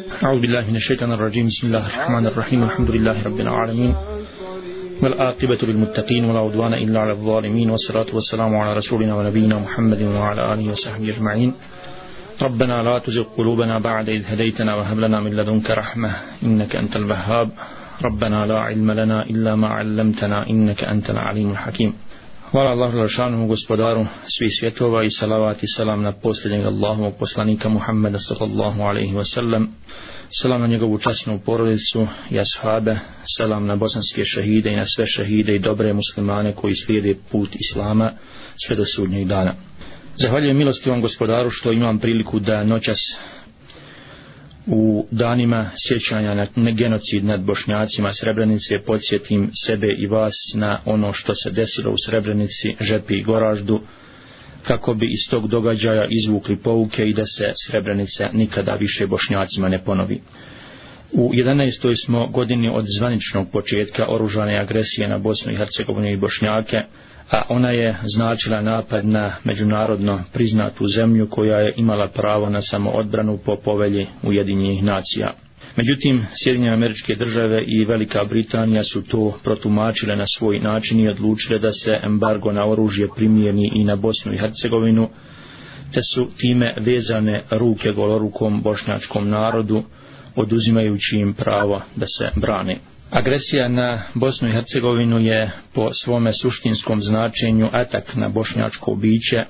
أعوذ بالله من الشيطان الرجيم. بسم الله الرحمن الرحيم. الحمد لله رب العالمين. والآقبة للمتقين ولا عدوان إلا على الظالمين. والصلاة والسلام على رسولنا ونبينا محمد وعلى آله وصحبه أجمعين. ربنا لا تزغ قلوبنا بعد إذ هديتنا وهب لنا من لدنك رحمة. إنك أنت الوهاب. ربنا لا علم لنا إلا ما علمتنا. إنك أنت العليم الحكيم. Hvala Allahu Lašanom, gospodaru svih svjetova i salavat i salam na posljednjeg Allahovog poslanika Muhammeda sallallahu alaihi wa sallam. Salam na njegovu časnu porodicu i ashabe. Salam na bosanske šahide i na sve šahide i dobre muslimane koji slijede put Islama sve do sudnjeg dana. Zahvaljujem milosti vam gospodaru što imam priliku da noćas u danima sjećanja na genocid nad bošnjacima Srebrenice podsjetim sebe i vas na ono što se desilo u Srebrenici, Žepi i Goraždu kako bi iz tog događaja izvukli pouke i da se Srebrenica nikada više bošnjacima ne ponovi. U 11. smo godini od zvaničnog početka oružane agresije na Bosnu i Hercegovinu i Bošnjake, a ona je značila napad na međunarodno priznatu zemlju koja je imala pravo na samoodbranu po povelji Ujedinjenih nacija. Međutim, Sjedinjene američke države i Velika Britanija su to protumačile na svoj način i odlučile da se embargo na oružje primijeni i na Bosnu i Hercegovinu, te su time vezane ruke golorukom bošnjačkom narodu, oduzimajući im pravo da se brane. Agresija na Bosnu i Hercegovinu je po svome suštinskom značenju atak na bošnjačko biće,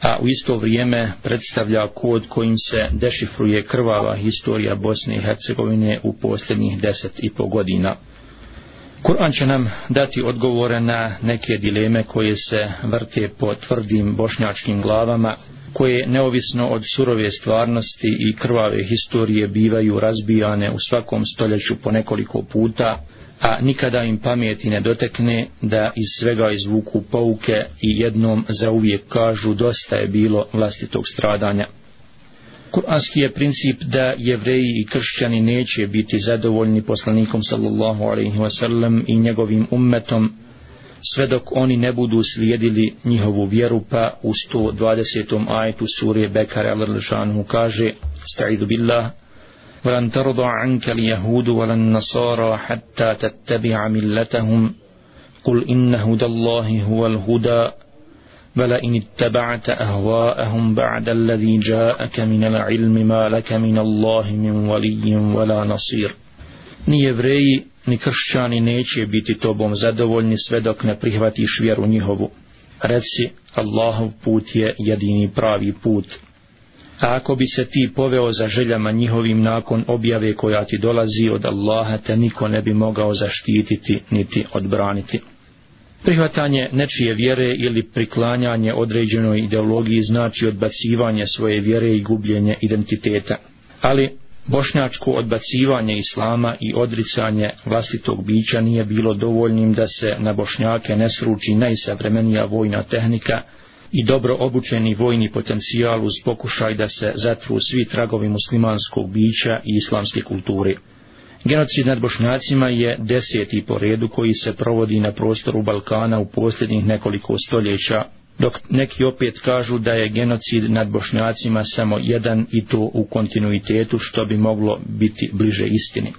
a u isto vrijeme predstavlja kod kojim se dešifruje krvava historija Bosne i Hercegovine u posljednjih deset i po godina. Kur'an će nam dati odgovore na neke dileme koje se vrte po tvrdim bošnjačkim glavama, koje neovisno od surove stvarnosti i krvave historije bivaju razbijane u svakom stoljeću po nekoliko puta, a nikada im pameti ne dotekne da iz svega izvuku pouke i jednom za uvijek kažu dosta je bilo vlastitog stradanja. Kur'anski je princip da jevreji i kršćani neće biti zadovoljni poslanikom sallallahu alaihi wasallam i njegovim ummetom sve dok oni ne budu slijedili njihovu vjeru pa u 120. ajtu sure Bekare al-Rlšanu kaže sta'idu billah ولن ترضى عنك اليهود ولا النصارى حتى تتبع ملتهم قل إن هدى الله هو الهدى ولئن اتبعت أهواءهم بعد الذي جاءك من العلم ما لك من الله من ولي ولا نصير ni jevreji, ni kršćani neće biti tobom zadovoljni sve dok ne prihvatiš vjeru njihovu. Reci, Allahov put je jedini pravi put. A ako bi se ti poveo za željama njihovim nakon objave koja ti dolazi od Allaha, te niko ne bi mogao zaštititi niti odbraniti. Prihvatanje nečije vjere ili priklanjanje određenoj ideologiji znači odbacivanje svoje vjere i gubljenje identiteta. Ali bošnjačko odbacivanje islama i odricanje vlastitog bića nije bilo dovoljnim da se na bošnjake ne sruči najsavremenija vojna tehnika i dobro obučeni vojni potencijal uz pokušaj da se zatru svi tragovi muslimanskog bića i islamske kulture. Genocid nad bošnjacima je deseti po redu koji se provodi na prostoru Balkana u posljednjih nekoliko stoljeća, dok neki opet kažu da je genocid nad bošnjacima samo jedan i to u kontinuitetu što bi moglo biti bliže istini.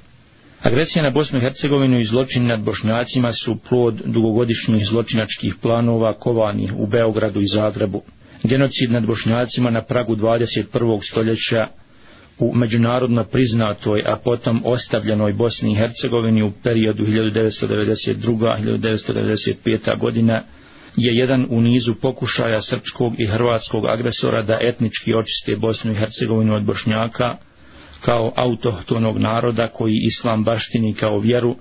Agresija na Bosnu i Hercegovinu i zločin nad bošnjacima su plod dugogodišnjih zločinačkih planova kovanih u Beogradu i Zagrebu. Genocid nad bošnjacima na pragu 21. stoljeća u međunarodno priznatoj, a potom ostavljenoj Bosni i Hercegovini u periodu 1992-1995. godina je jedan u nizu pokušaja srpskog i hrvatskog agresora da etnički očiste Bosnu i Hercegovinu od bošnjaka, kao autohtonog naroda koji islam baštini kao vjeru,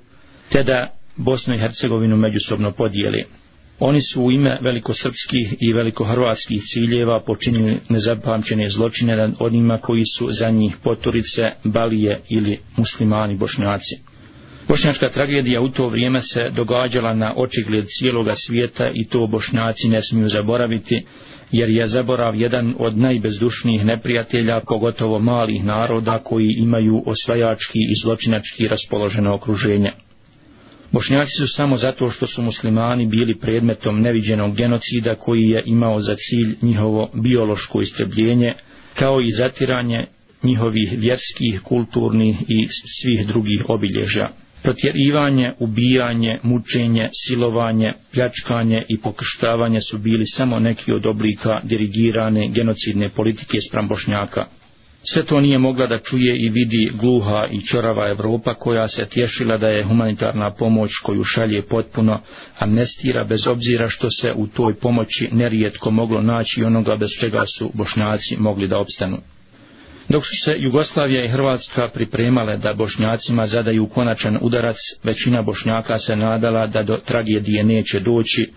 te da Bosnu i Hercegovinu međusobno podijeli. Oni su u ime velikosrpskih i velikohrvatskih ciljeva počinili nezapamćene zločine nad onima koji su za njih poturice, balije ili muslimani bošnjaci. Bošnjačka tragedija u to vrijeme se događala na očigled cijeloga svijeta i to bošnjaci ne smiju zaboraviti, jer je zaborav jedan od najbezdušnijih neprijatelja, pogotovo malih naroda koji imaju osvajački i zločinački raspoloženo okruženje. Bošnjaci su samo zato što su muslimani bili predmetom neviđenog genocida koji je imao za cilj njihovo biološko istrebljenje, kao i zatiranje njihovih vjerskih, kulturnih i svih drugih obilježja. Protjerivanje, ubijanje, mučenje, silovanje, pljačkanje i pokrštavanje su bili samo neki od oblika dirigirane genocidne politike spram Bošnjaka. Sve to nije mogla da čuje i vidi gluha i čorava Evropa koja se tješila da je humanitarna pomoć koju šalje potpuno amnestira bez obzira što se u toj pomoći nerijetko moglo naći onoga bez čega su bošnjaci mogli da opstanu. Dok su se Jugoslavija i Hrvatska pripremale da bošnjacima zadaju konačan udarac, većina bošnjaka se nadala da do tragedije neće doći,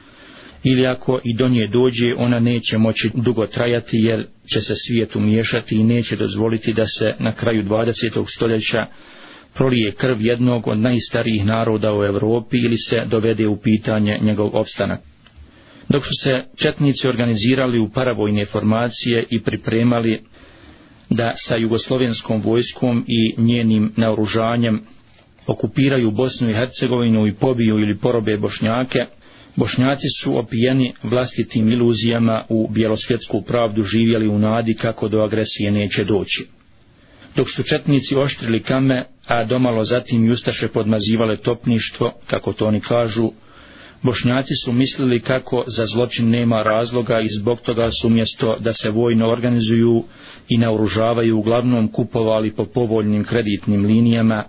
ili ako i do nje dođe, ona neće moći dugo trajati jer će se svijet umiješati i neće dozvoliti da se na kraju 20. stoljeća prolije krv jednog od najstarijih naroda u Europi ili se dovede u pitanje njegov opstanak. Dok su se četnici organizirali u paravojne formacije i pripremali da sa jugoslovenskom vojskom i njenim naoružanjem okupiraju Bosnu i Hercegovinu i pobiju ili porobe Bošnjake, Bošnjaci su opijeni vlastitim iluzijama u bjelosvjetsku pravdu živjeli u nadi kako do agresije neće doći. Dok su četnici oštrili kame, a domalo zatim justaše podmazivale topništvo, kako to oni kažu, Bošnjaci su mislili kako za zločin nema razloga i zbog toga su umjesto da se vojno organizuju i naoružavaju uglavnom kupovali po povoljnim kreditnim linijama,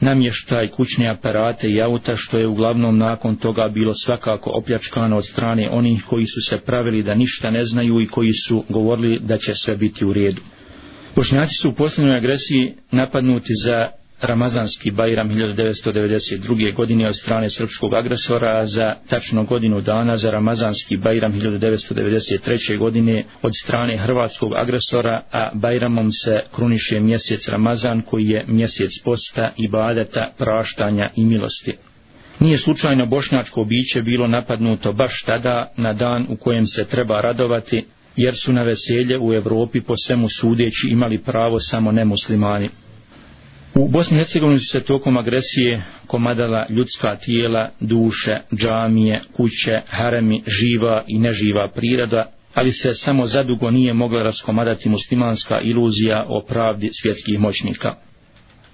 namještaj kućne aparate i auta što je uglavnom nakon toga bilo svakako opljačkano od strane onih koji su se pravili da ništa ne znaju i koji su govorili da će sve biti u redu. Bošnjaci su u posljednjoj agresiji napadnuti za Ramazanski Bajram 1992. godine od strane srpskog agresora za tačno godinu dana za Ramazanski Bajram 1993. godine od strane hrvatskog agresora, a Bajramom se kruniše mjesec Ramazan koji je mjesec posta, ibadeta, praštanja i milosti. Nije slučajno bošnjačko biće bilo napadnuto baš tada na dan u kojem se treba radovati, jer su na veselje u Evropi po svemu sudeći imali pravo samo nemuslimani. U Bosni i Hercegovini su se tokom agresije komadala ljudska tijela, duše, džamije, kuće, haremi, živa i neživa priroda, ali se samo zadugo nije mogla raskomadati muslimanska iluzija o pravdi svjetskih moćnika.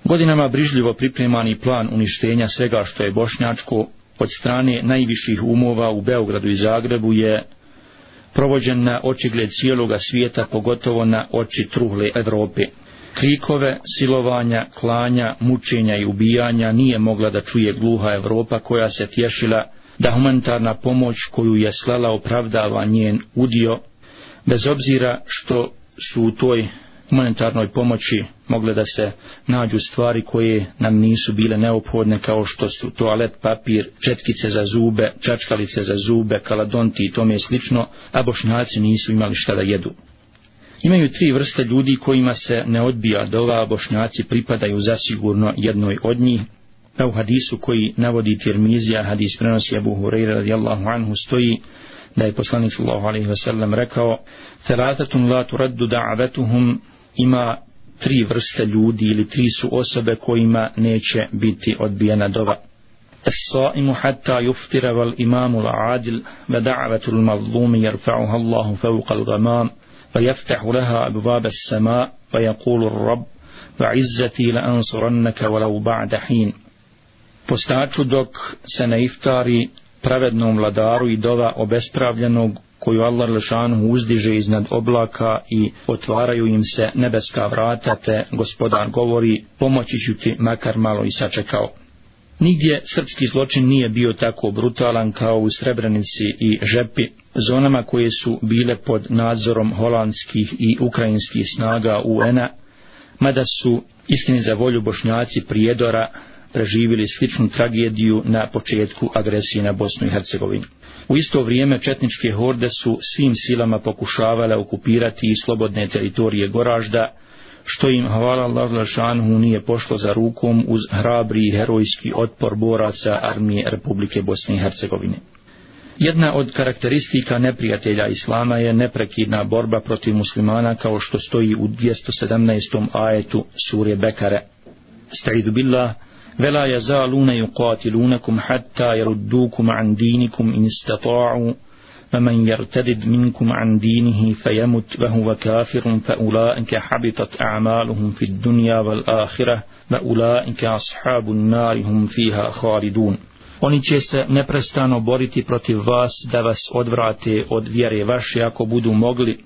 Godinama brižljivo pripremani plan uništenja svega što je bošnjačko od strane najviših umova u Beogradu i Zagrebu je provođen na očigled cijeloga svijeta, pogotovo na oči truhle Evrope krikove, silovanja, klanja, mučenja i ubijanja nije mogla da čuje gluha Evropa koja se tješila da humanitarna pomoć koju je slala opravdava njen udio, bez obzira što su u toj humanitarnoj pomoći mogle da se nađu stvari koje nam nisu bile neophodne kao što su toalet papir, četkice za zube, čačkalice za zube, kaladonti i tome slično, a bošnjaci nisu imali šta da jedu. Imaju tri vrste ljudi kojima se ne odbija dova, bošnjaci pripadaju zasigurno jednoj od njih. Pa u hadisu koji navodi Tirmizija, hadis prenosi Abu Hureyre radijallahu anhu stoji da je poslanik sallahu alaihi wasallam rekao Thelatatun la turaddu da'avetuhum ima tri vrste ljudi ili tri su osobe kojima neće biti odbijena dova. الصائم حتى يفطر والإمام العادل ودعوة المظلوم يرفعها الله فوق الغمام فيفتح لها أبواب السماء ويقول الرب وعزتي لأنصرنك ولو بعد حين Postaču dok se ne iftari pravednom vladaru i dova obespravljenog koju Allah Lešanu uzdiže iznad oblaka i otvaraju im se nebeska vrata te gospodar govori pomoći ću ti makar malo i sačekao. Nigdje srpski zločin nije bio tako brutalan kao u Srebrenici i Žepi, zonama koje su bile pod nadzorom holandskih i ukrajinskih snaga UN-a, mada su istini za volju bošnjaci prijedora preživili sličnu tragediju na početku agresije na Bosnu i Hercegovinu. U isto vrijeme četničke horde su svim silama pokušavale okupirati i slobodne teritorije Goražda, što im hvala Allah Lašanhu nije pošlo za rukom uz hrabri i herojski otpor boraca armije Republike Bosne i Hercegovine. Jedna od karakteristika neprijatelja Islama je neprekidna borba protiv muslimana kao što stoji u 217. ajetu sure Bekare. Sta'idu billah, vela yazaluna yuqatilunakum hatta yaruddukum an dinikum in istata'u ومن يرتد منكم عن دينه فيمت وهو كافر فأولئك حبطت أعمالهم في الدنيا والآخرة وأولئك أصحاب النار هم فيها خالدون Oni će se neprestano boriti protiv vas da vas odvrate od vjere vaše ako budu mogli,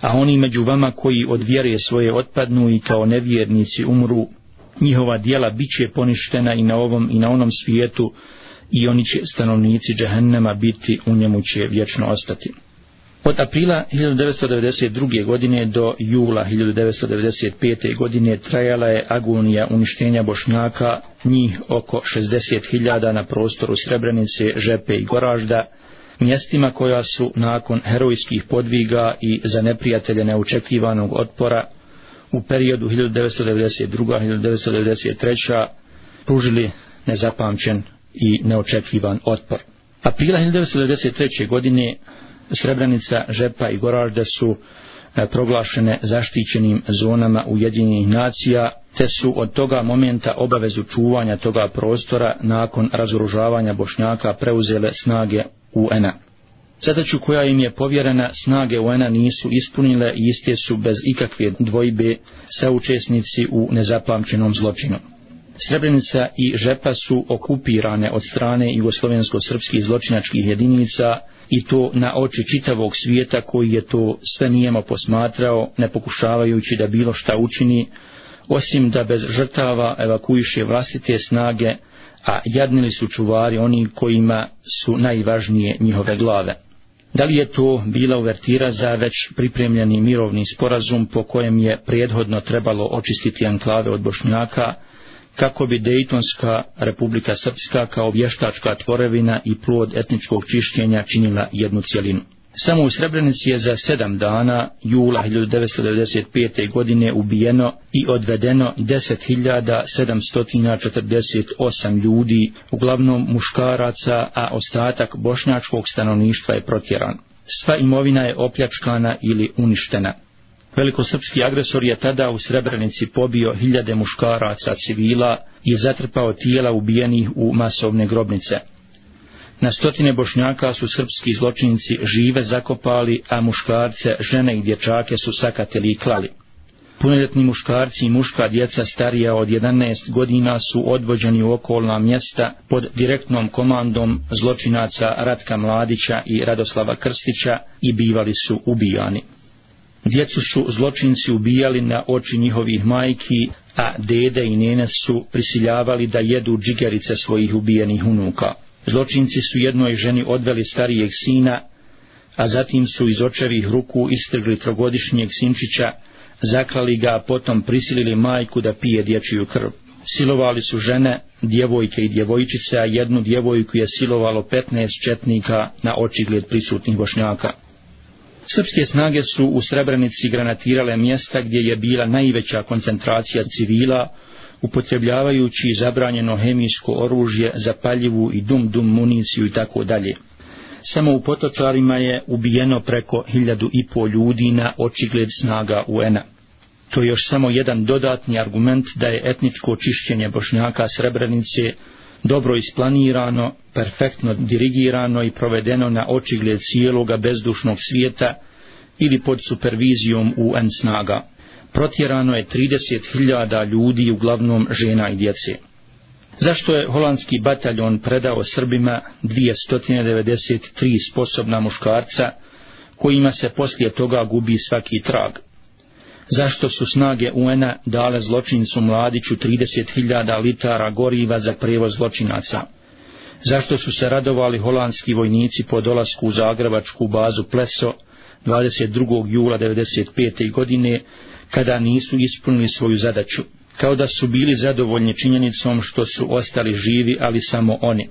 a oni među vama koji od vjere svoje otpadnu i kao nevjernici umru, njihova dijela bit će poništena i na ovom i na onom svijetu i oni će stanovnici džehennema biti, u njemu će vječno ostati. Od aprila 1992. godine do jula 1995. godine trajala je agonija uništenja Bošnjaka, njih oko 60.000 na prostoru Srebrenice, Žepe i Goražda, mjestima koja su nakon herojskih podviga i za neprijatelje neočekivanog otpora u periodu 1992-1993. pružili nezapamćen i neočekivan otpor. Aprila 1993. godine Srebrenica, Žepa i Goražde su e, proglašene zaštićenim zonama Ujedinjenih nacija, te su od toga momenta obavezu čuvanja toga prostora nakon razoružavanja Bošnjaka preuzele snage UN-a. Zadaću koja im je povjerena snage UN-a nisu ispunile i iste su bez ikakve dvojbe saučesnici u nezapamćenom zločinu. Srebrenica i Žepa su okupirane od strane jugoslovensko-srpskih zločinačkih jedinica i to na oči čitavog svijeta koji je to sve nijemo posmatrao, ne pokušavajući da bilo šta učini, osim da bez žrtava evakuiše vlastite snage, a jadnili su čuvari oni kojima su najvažnije njihove glave. Da li je to bila uvertira za već pripremljeni mirovni sporazum po kojem je prethodno trebalo očistiti anklave od Bošnjaka, kako bi Dejtonska Republika Srpska kao vještačka tvorevina i plod etničkog čišćenja činila jednu cijelinu. Samo u Srebrenici je za sedam dana, jula 1995. godine, ubijeno i odvedeno 10.748 ljudi, uglavnom muškaraca, a ostatak bošnjačkog stanovništva je protjeran. Sva imovina je opljačkana ili uništena. Velikosrpski agresor je tada u Srebrenici pobio hiljade muškaraca civila i zatrpao tijela ubijenih u masovne grobnice. Na stotine bošnjaka su srpski zločinci žive zakopali, a muškarce, žene i dječake su sakatili i klali. Punoljetni muškarci i muška djeca starija od 11 godina su odvođeni u okolna mjesta pod direktnom komandom zločinaca Ratka Mladića i Radoslava Krstića i bivali su ubijani. Djecu su zločinci ubijali na oči njihovih majki, a dede i nene su prisiljavali da jedu džigerice svojih ubijenih unuka. Zločinci su jednoj ženi odveli starijeg sina, a zatim su iz očevih ruku istrgli trogodišnjeg sinčića, zaklali ga, a potom prisilili majku da pije dječju krv. Silovali su žene, djevojke i djevojčice, a jednu djevojku je silovalo 15 četnika na očigled prisutnih bošnjaka. Srpske snage su u Srebrenici granatirale mjesta gdje je bila najveća koncentracija civila, upotrebljavajući zabranjeno hemijsko oružje, zapaljivu i dum-dum municiju i tako dalje. Samo u potočarima je ubijeno preko hiljadu i pol ljudi na očigled snaga UN-a. To je još samo jedan dodatni argument da je etničko očišćenje Bošnjaka Srebrenice dobro isplanirano, perfektno dirigirano i provedeno na očigled cijeloga bezdušnog svijeta ili pod supervizijom UN snaga. Protjerano je 30.000 ljudi, uglavnom žena i djece. Zašto je holandski bataljon predao Srbima 293 sposobna muškarca, kojima se poslije toga gubi svaki trag? Zašto su snage UN-a dale zločincu mladiću 30.000 litara goriva za prevoz zločinaca. Zašto su se radovali holandski vojnici po dolasku u Zagrebačku bazu Pleso 22. jula 1995. godine kada nisu ispunili svoju zadaću, kao da su bili zadovoljni činjenicom što su ostali živi, ali samo oni.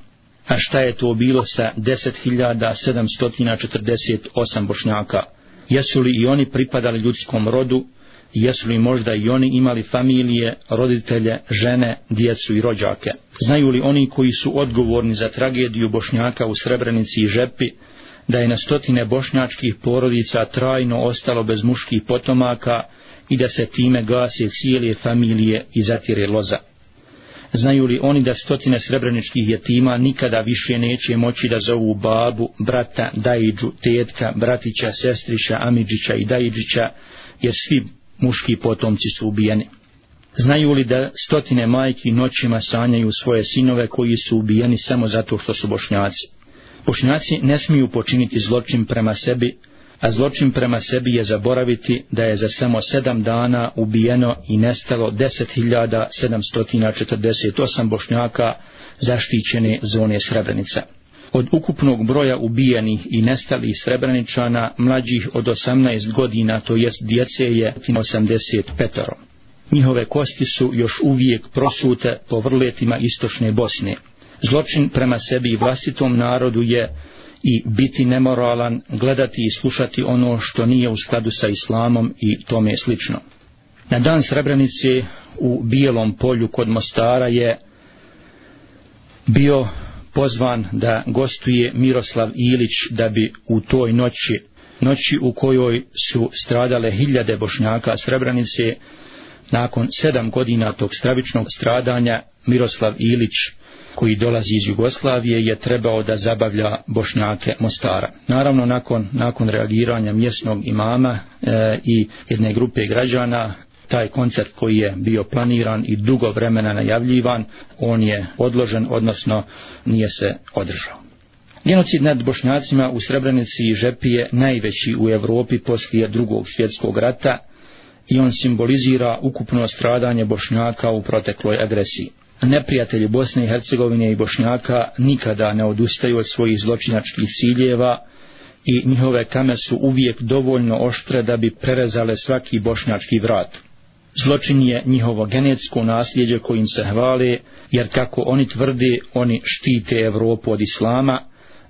A šta je to bilo sa 10.748 bošnjaka? Jesu li i oni pripadali ljudskom rodu, jesu li možda i oni imali familije, roditelje, žene, djecu i rođake. Znaju li oni koji su odgovorni za tragediju Bošnjaka u Srebrenici i Žepi, da je na stotine bošnjačkih porodica trajno ostalo bez muških potomaka i da se time gase cijele familije i zatire loza. Znaju li oni da stotine srebreničkih jetima nikada više neće moći da zovu babu, brata, dajiđu, tetka, bratića, sestrića, amidžića i dajiđića, jer svi muški potomci su ubijeni. Znaju li da stotine majki noćima sanjaju svoje sinove koji su ubijeni samo zato što su bošnjaci? Bošnjaci ne smiju počiniti zločin prema sebi, a zločin prema sebi je zaboraviti da je za samo sedam dana ubijeno i nestalo 10.748 bošnjaka zaštićene zone Srebrenica. Od ukupnog broja ubijenih i nestalih Srebreničana, mlađih od 18 godina, to jest djece, je 85. Njihove kosti su još uvijek prosute po vrletima istočne Bosne. Zločin prema sebi i vlastitom narodu je i biti nemoralan, gledati i slušati ono što nije u skladu sa islamom i tome slično. Na dan Srebrenice u Bijelom polju kod Mostara je bio pozvan da gostuje Miroslav Ilić da bi u toj noći, noći u kojoj su stradale hiljade bošnjaka Srebranice, nakon sedam godina tog stravičnog stradanja, Miroslav Ilić koji dolazi iz Jugoslavije je trebao da zabavlja bošnjake Mostara. Naravno, nakon, nakon reagiranja mjesnog imama e, i jedne grupe građana, taj koncert koji je bio planiran i dugo vremena najavljivan, on je odložen, odnosno nije se održao. Genocid nad bošnjacima u Srebrenici i Žepi je najveći u Evropi poslije drugog svjetskog rata i on simbolizira ukupno stradanje bošnjaka u protekloj agresiji neprijatelji Bosne i Hercegovine i Bošnjaka nikada ne odustaju od svojih zločinačkih ciljeva i njihove kame su uvijek dovoljno oštre da bi prerezale svaki bošnjački vrat. Zločin je njihovo genetsko nasljeđe kojim se hvale, jer kako oni tvrde, oni štite Evropu od Islama,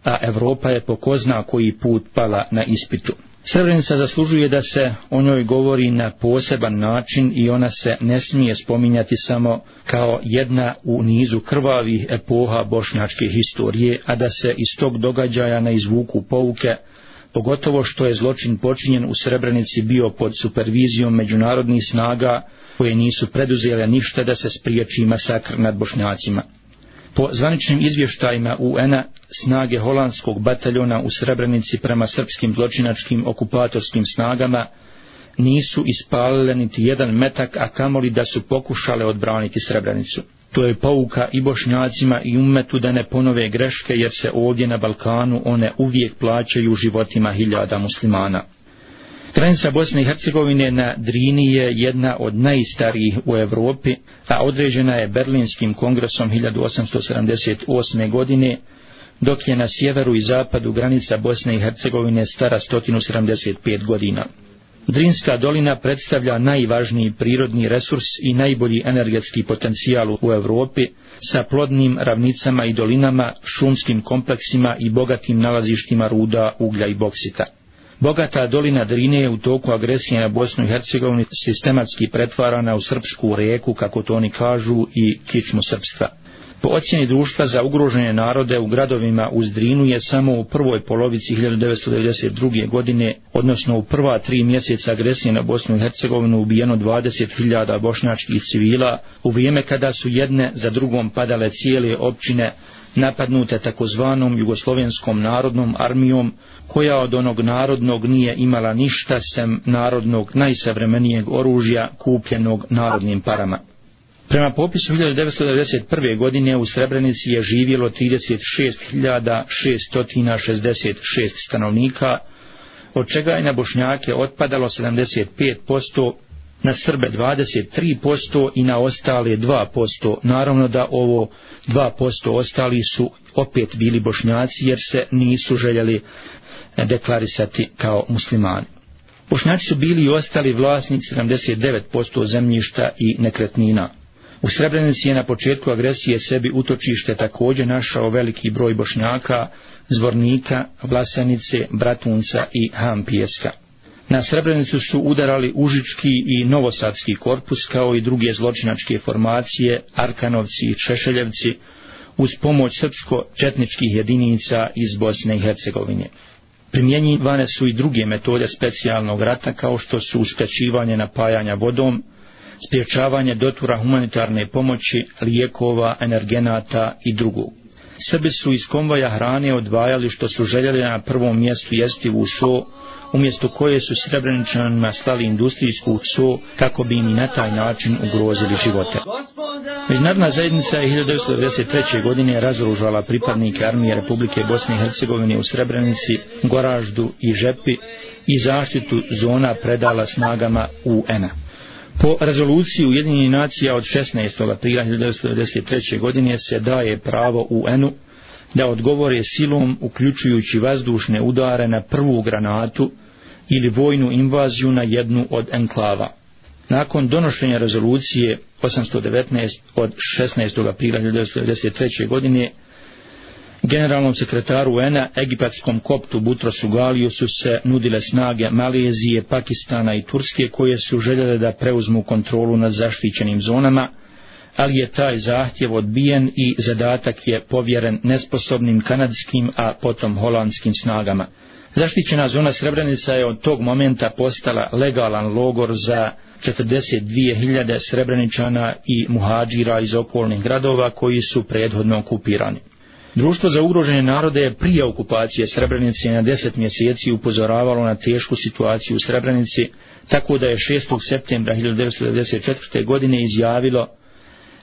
a Evropa je pokozna koji put pala na ispitu. Srebrenica zaslužuje da se o njoj govori na poseban način i ona se ne smije spominjati samo kao jedna u nizu krvavih epoha bošnjačke historije, a da se iz tog događaja na izvuku pouke, pogotovo što je zločin počinjen u Srebrenici bio pod supervizijom međunarodnih snaga koje nisu preduzele ništa da se spriječi masakr nad bošnjacima. Po zvaničnim izvještajima UN-a, snage holandskog bataljona u Srebrenici prema srpskim zločinačkim okupatorskim snagama nisu ispalile niti jedan metak, a kamoli da su pokušale odbraniti Srebrenicu. To je pouka i bošnjacima i umetu da ne ponove greške, jer se ovdje na Balkanu one uvijek plaćaju životima hiljada muslimana. Granica Bosne i Hercegovine na Drini je jedna od najstarijih u Evropi, a određena je Berlinskim kongresom 1878. godine, dok je na sjeveru i zapadu granica Bosne i Hercegovine stara 175 godina. Drinska dolina predstavlja najvažniji prirodni resurs i najbolji energetski potencijal u Evropi sa plodnim ravnicama i dolinama, šumskim kompleksima i bogatim nalazištima ruda, uglja i boksita. Bogata dolina Drine je u toku agresije na Bosnu i Hercegovini sistematski pretvarana u srpsku reku, kako to oni kažu, i kičmu srpstva. Po ocjeni društva za ugrožene narode u gradovima uz Drinu je samo u prvoj polovici 1992. godine, odnosno u prva tri mjeseca agresije na Bosnu i Hercegovinu ubijeno 20.000 bošnjačkih civila, u vrijeme kada su jedne za drugom padale cijele općine napadnute takozvanom jugoslovenskom narodnom armijom koja od onog narodnog nije imala ništa sem narodnog najsavremenijeg oružja kupljenog narodnim parama. Prema popisu 1991. godine u Srebrenici je živjelo 36.666 stanovnika, od čega je na Bošnjake otpadalo 75%, na Srbe 23% i na ostale 2%. Naravno da ovo 2% ostali su opet bili Bošnjaci jer se nisu željeli eh, deklarisati kao muslimani. Bošnjaci su bili i ostali vlasnici 79% zemljišta i nekretnina. U Srebrenici je na početku agresije sebi utočište također našao veliki broj bošnjaka, zvornika, vlasenice, bratunca i hampijeska. Na Srebrenicu su udarali Užički i Novosadski korpus kao i druge zločinačke formacije, Arkanovci i Češeljevci, uz pomoć srpsko-četničkih jedinica iz Bosne i Hercegovine. Primjenjivane su i druge metode specijalnog rata kao što su uskraćivanje napajanja vodom, spriječavanje dotura humanitarne pomoći, lijekova, energenata i drugog. Srbi su iz konvoja hrane odvajali što su željeli na prvom mjestu jesti u so, umjesto koje su srebreničanima slali industrijsku so kako bi im i na taj način ugrozili živote. Međunarodna zajednica je 1993. godine razoružala pripadnike armije Republike Bosne i Hercegovine u Srebrenici, Goraždu i Žepi i zaštitu zona predala snagama UN-a. Po rezoluciji Ujedinjenih nacija od 16. aprila 1993. godine se daje pravo UN-u da odgovore silom uključujući vazdušne udare na prvu granatu ili vojnu invaziju na jednu od enklava. Nakon donošenja rezolucije 819 od 16. aprila 1993. godine, generalnom sekretaru UN-a, egipatskom koptu Butrosu Galiju su se nudile snage Malezije, Pakistana i Turske koje su željele da preuzmu kontrolu nad zaštićenim zonama, ali je taj zahtjev odbijen i zadatak je povjeren nesposobnim kanadskim, a potom holandskim snagama. Zaštićena zona Srebrenica je od tog momenta postala legalan logor za 42.000 Srebreničana i muhađira iz okolnih gradova koji su prethodno okupirani. Društvo za ugrožene narode je prije okupacije Srebrenice na 10 mjeseci upozoravalo na tešku situaciju u Srebrenici, tako da je 6. septembra 1994. godine izjavilo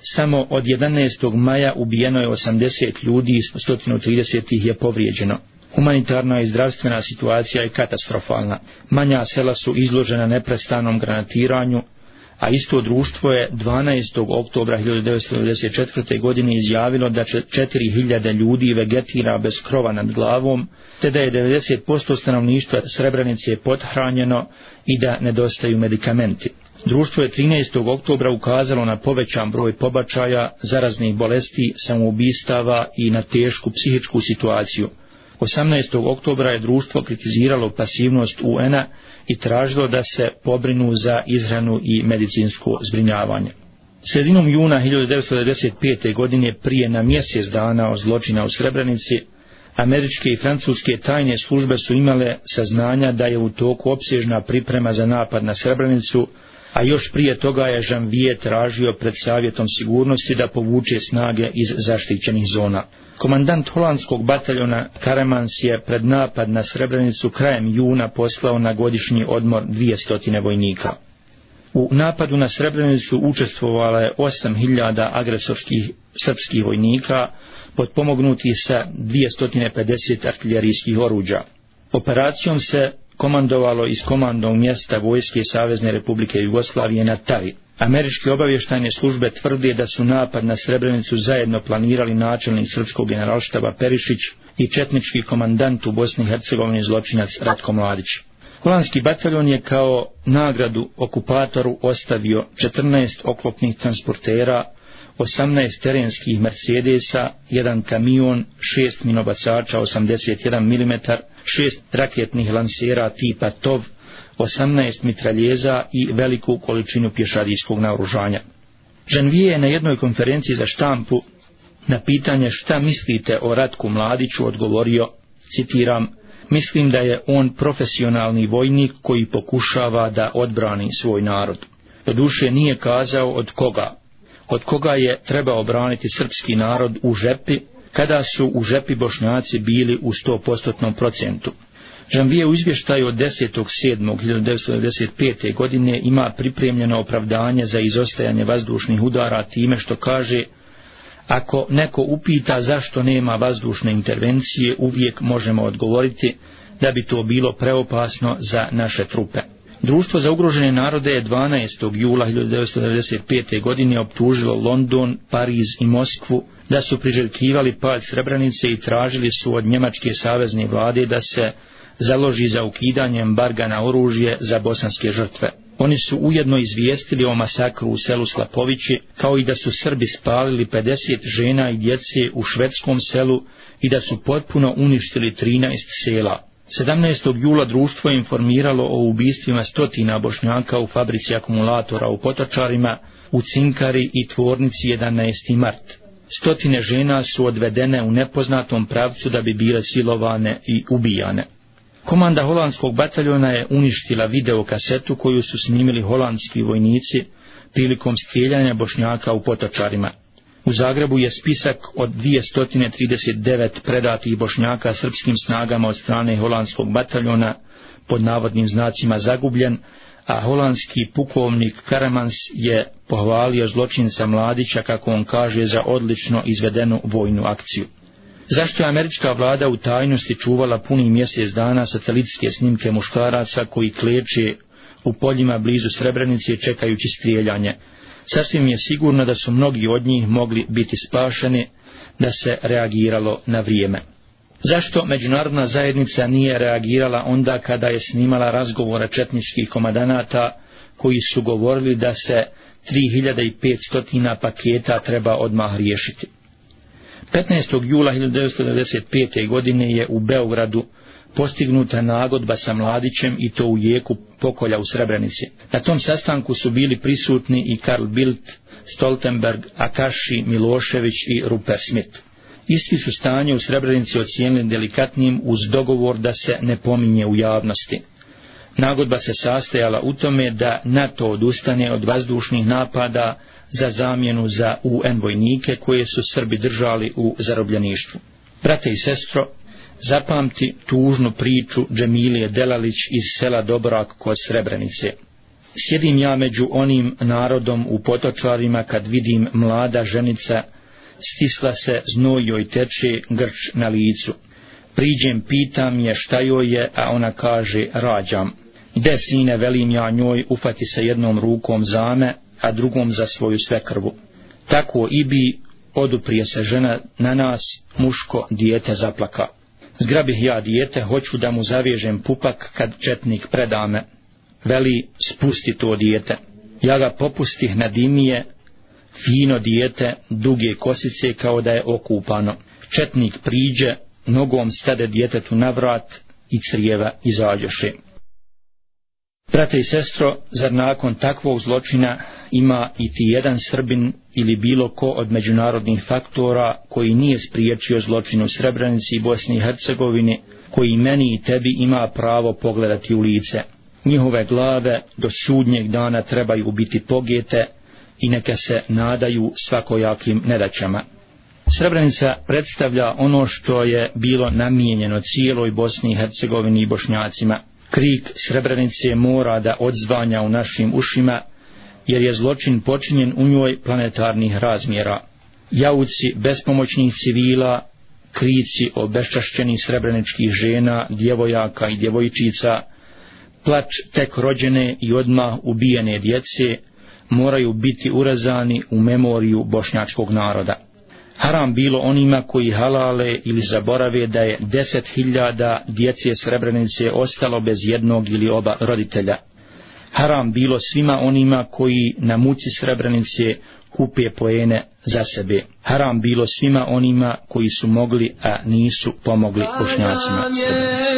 samo od 11. maja ubijeno je 80 ljudi i 130 ih je povrijeđeno. Humanitarna i zdravstvena situacija je katastrofalna. Manja sela su izložena neprestanom granatiranju, a isto društvo je 12. oktobra 1994. godine izjavilo da 4000 ljudi vegetira bez krova nad glavom, te da je 90% stanovništva Srebrenice pothranjeno i da nedostaju medikamenti. Društvo je 13. oktobra ukazalo na povećan broj pobačaja, zaraznih bolesti, samoubistava i na tešku psihičku situaciju. 18. oktobra je društvo kritiziralo pasivnost UN-a i tražilo da se pobrinu za izhranu i medicinsko zbrinjavanje. Sredinom juna 1995. godine prije na mjesec dana o zločina u Srebrenici, američke i francuske tajne službe su imale saznanja da je u toku opsežna priprema za napad na Srebrenicu, a još prije toga je Žanvije tražio pred savjetom sigurnosti da povuče snage iz zaštićenih zona. Komandant holandskog bataljona Karemans je pred napad na Srebrenicu krajem juna poslao na godišnji odmor 200 vojnika. U napadu na Srebrenicu učestvovala je 8000 agresorskih srpskih vojnika, potpomognuti sa 250 artiljerijskih oruđa. Operacijom se komandovalo iz komandnog mjesta Vojske Savezne Republike Jugoslavije na Tari. Američke obavještajne službe tvrde da su napad na Srebrenicu zajedno planirali načelnik srpskog generalštaba Perišić i četnički komandant u Bosni i Hercegovini zločinac Ratko Mladić. Holandski bataljon je kao nagradu okupatoru ostavio 14 oklopnih transportera, 18 terenskih Mercedesa, jedan kamion, 6 minobacača 81 mm, 6 raketnih lansera tipa TOV, 18 mitraljeza i veliku količinu pješadijskog naoružanja. Žanvije je na jednoj konferenciji za štampu na pitanje šta mislite o Ratku Mladiću odgovorio, citiram, mislim da je on profesionalni vojnik koji pokušava da odbrani svoj narod. Do duše nije kazao od koga, od koga je trebao obraniti srpski narod u žepi, kada su u žepi bošnjaci bili u 100% procentu. Žambije u izvještaju od 10.7.1995. godine ima pripremljeno opravdanje za izostajanje vazdušnih udara time što kaže ako neko upita zašto nema vazdušne intervencije uvijek možemo odgovoriti da bi to bilo preopasno za naše trupe. Društvo za ugrožene narode je 12. jula 1995. godine optužilo London, Pariz i Moskvu da su priželjkivali pad Srebranice i tražili su od Njemačke savezne vlade da se založi za ukidanje embarga na oružje za bosanske žrtve. Oni su ujedno izvijestili o masakru u selu Slapovići, kao i da su Srbi spalili 50 žena i djece u švedskom selu i da su potpuno uništili 13 sela. 17. jula društvo je informiralo o ubistvima stotina bošnjaka u fabrici akumulatora u Potočarima, u Cinkari i tvornici 11. mart. Stotine žena su odvedene u nepoznatom pravcu da bi bile silovane i ubijane. Komanda holandskog bataljona je uništila video kasetu koju su snimili holandski vojnici prilikom strijeljanja bošnjaka u potočarima. U Zagrebu je spisak od 239 predatih bošnjaka srpskim snagama od strane holandskog bataljona pod navodnim znacima zagubljen, a holandski pukovnik Karamans je pohvalio zločinca Mladića, kako on kaže, za odlično izvedenu vojnu akciju. Zašto je američka vlada u tajnosti čuvala puni mjesec dana satelitske snimke muškaraca koji kleče u poljima blizu Srebrenice čekajući strijeljanje? Sasvim je sigurno da su mnogi od njih mogli biti spašeni da se reagiralo na vrijeme. Zašto međunarodna zajednica nije reagirala onda kada je snimala razgovora četničkih komadanata koji su govorili da se 3500 paketa treba odmah riješiti? 15. jula 1995. godine je u Beogradu postignuta nagodba sa Mladićem i to u jeku pokolja u Srebrenici. Na tom sastanku su bili prisutni i Karl Bildt, Stoltenberg, Akashi, Milošević i Rupert Smith. Isti su stanje u Srebrenici ocijenili delikatnim uz dogovor da se ne pominje u javnosti. Nagodba se sastajala u tome da NATO odustane od vazdušnih napada za zamjenu za UN vojnike koje su Srbi držali u zarobljeništvu. Brate i sestro, zapamti tužnu priču Džemilije Delalić iz sela Dobrak kod Srebrenice. Sjedim ja među onim narodom u potočarima kad vidim mlada ženica stisla se znoj joj teče grč na licu. Priđem, pitam je šta joj je, a ona kaže, rađam. Gde sine, velim ja njoj, ufati se jednom rukom zame, a drugom za svoju svekrvu. Tako i bi oduprije se žena na nas, muško, dijete zaplaka. Zgrabih ja dijete, hoću da mu zavežem pupak kad četnik predame. Veli, spusti to dijete. Ja ga popustih na dimije, fino dijete, duge kosice kao da je okupano. Četnik priđe, nogom stade djetetu na vrat i crijeva izađoše. Brate i sestro, zar nakon takvog zločina ima i ti jedan Srbin ili bilo ko od međunarodnih faktora koji nije spriječio zločinu u Srebrenici i Bosni i Hercegovini, koji meni i tebi ima pravo pogledati u lice. Njihove glave do sudnjeg dana trebaju biti pogete i neka se nadaju svakojakim nedaćama. Srebrenica predstavlja ono što je bilo namijenjeno cijeloj Bosni i Hercegovini i Bošnjacima. Krik Srebrenice mora da odzvanja u našim ušima, jer je zločin počinjen u njoj planetarnih razmjera. Jauci bespomoćnih civila, krici o beščašćenih srebreničkih žena, djevojaka i djevojčica, plač tek rođene i odmah ubijene djece, moraju biti urazani u memoriju bošnjačkog naroda. Haram bilo onima koji halale ili zaborave da je deset hiljada djece Srebrenice ostalo bez jednog ili oba roditelja. Haram bilo svima onima koji na muci Srebrenice kupe poene za sebe. Haram bilo svima onima koji su mogli, a nisu pomogli bošnjacima Srebrenice.